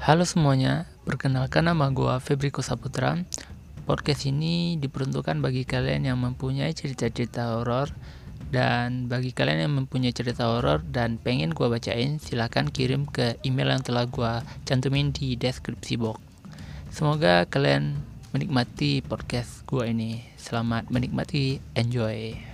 Halo semuanya, perkenalkan nama gue Febriko Saputra. Podcast ini diperuntukkan bagi kalian yang mempunyai cerita-cerita horor dan bagi kalian yang mempunyai cerita horor dan pengen gue bacain, silahkan kirim ke email yang telah gue cantumin di deskripsi box. Semoga kalian menikmati podcast gue ini. Selamat menikmati, enjoy.